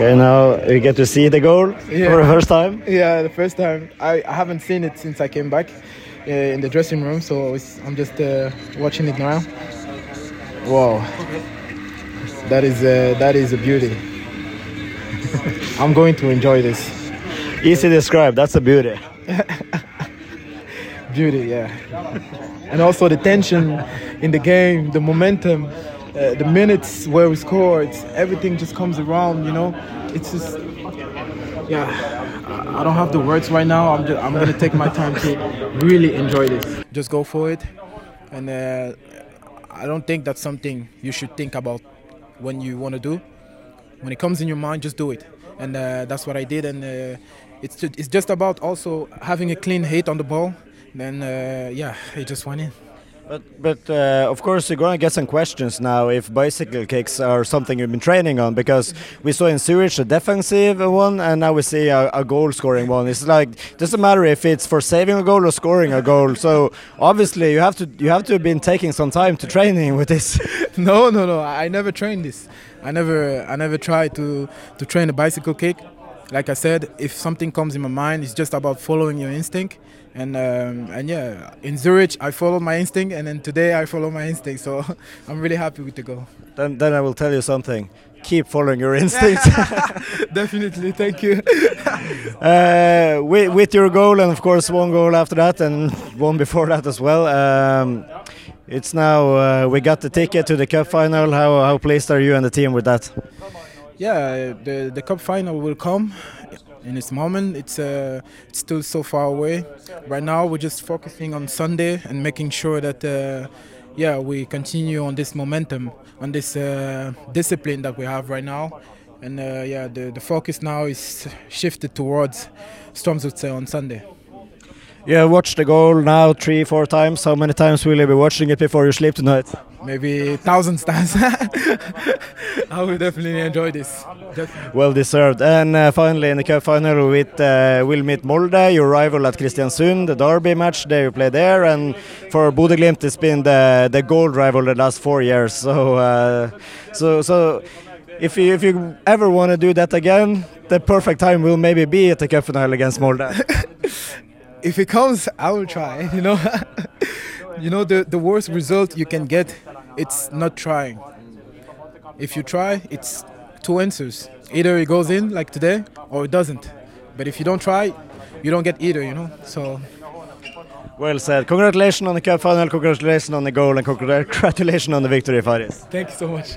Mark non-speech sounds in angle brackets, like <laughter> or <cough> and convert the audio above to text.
Okay, now you get to see the goal Yeah. for the first time. Yeah, the first time. I, I haven't seen it since I came back uh, in the dressing room, so it's, I'm just uh, watching it now. Wow, that is uh, that is a beauty. <laughs> I'm going to enjoy this Easy to describe. That's a beauty. <laughs> beauty, yeah. And also the tension in the game, the momentum, uh, the minutes where we score, it's, everything just comes around. You know, it's just yeah. I- don't have the words right now. I'm just, I'm gonna take my time to really enjoy this. Just go for it, and uh, I don't think that's something you should think about when you want to do. When it comes in your mind, just do it, and uh, that's what I did. And uh, it's it's just about also having a clean hit on the ball. Then uh, yeah, it just went in. But, but uh, of course, you're going to get some questions now if bicycle kicks are something you've been training on because we saw in Zurich a defensive one and now we see a, a goal scoring one. It's like doesn't matter if it's for saving a goal or scoring a goal. So obviously you have to you have to have been taking some time to training <laughs> with this. <laughs> no, no, no. I I never trained this. I never, I never tried to to train a bicycle kick. Like I said, if something comes in my mind, it's just about following your instinct. And um, and yeah, in Zurich I followed my instinct, and then today I follow my instinct. So <laughs> I'm really happy with the goal. then, then I will tell you something. Keep following your <laughs> instincts. <laughs> Definitely, thank you. uh, with, with your goal and of course one goal after that and one before that as well. Um, it's now uh, we got the ticket to the cup final. How how pleased are you and the team with that? Yeah, the the cup final will come in its moment. It's uh, it's still so far away. Right now, we're just focusing on Sunday and making sure that uh, yeah we continue on this momentum, on this uh, discipline that we have right now. And uh, yeah, the, the focus now is shifted towards Strømsgodset on Sunday. You have watched the goal now three, four times. How many times will you be watching it before you sleep tonight? Maybe thousands times. <laughs> I will definitely enjoy this. Definitely. Well deserved. And uh, finally, in the cup final, with uh, we'll meet Molde, your rival at Kristiansund, the derby match. There you play there, and for Bodø Glimt, it's been the the gold rival the last four years. So, uh, so, so. If you if you ever want to do that again, the perfect time will maybe be at the cup final against Molde. <laughs> if it comes, I will try. You know, <laughs> you know the the worst result you can get, it's not trying. If you try, it's two answers. Either it goes in like today, or it doesn't. But if you don't try, you don't get either. You know, so well said. Congratulations on the cup final. Congratulations on the goal, and <laughs> congratulations on the victory, Faris. thank you so much.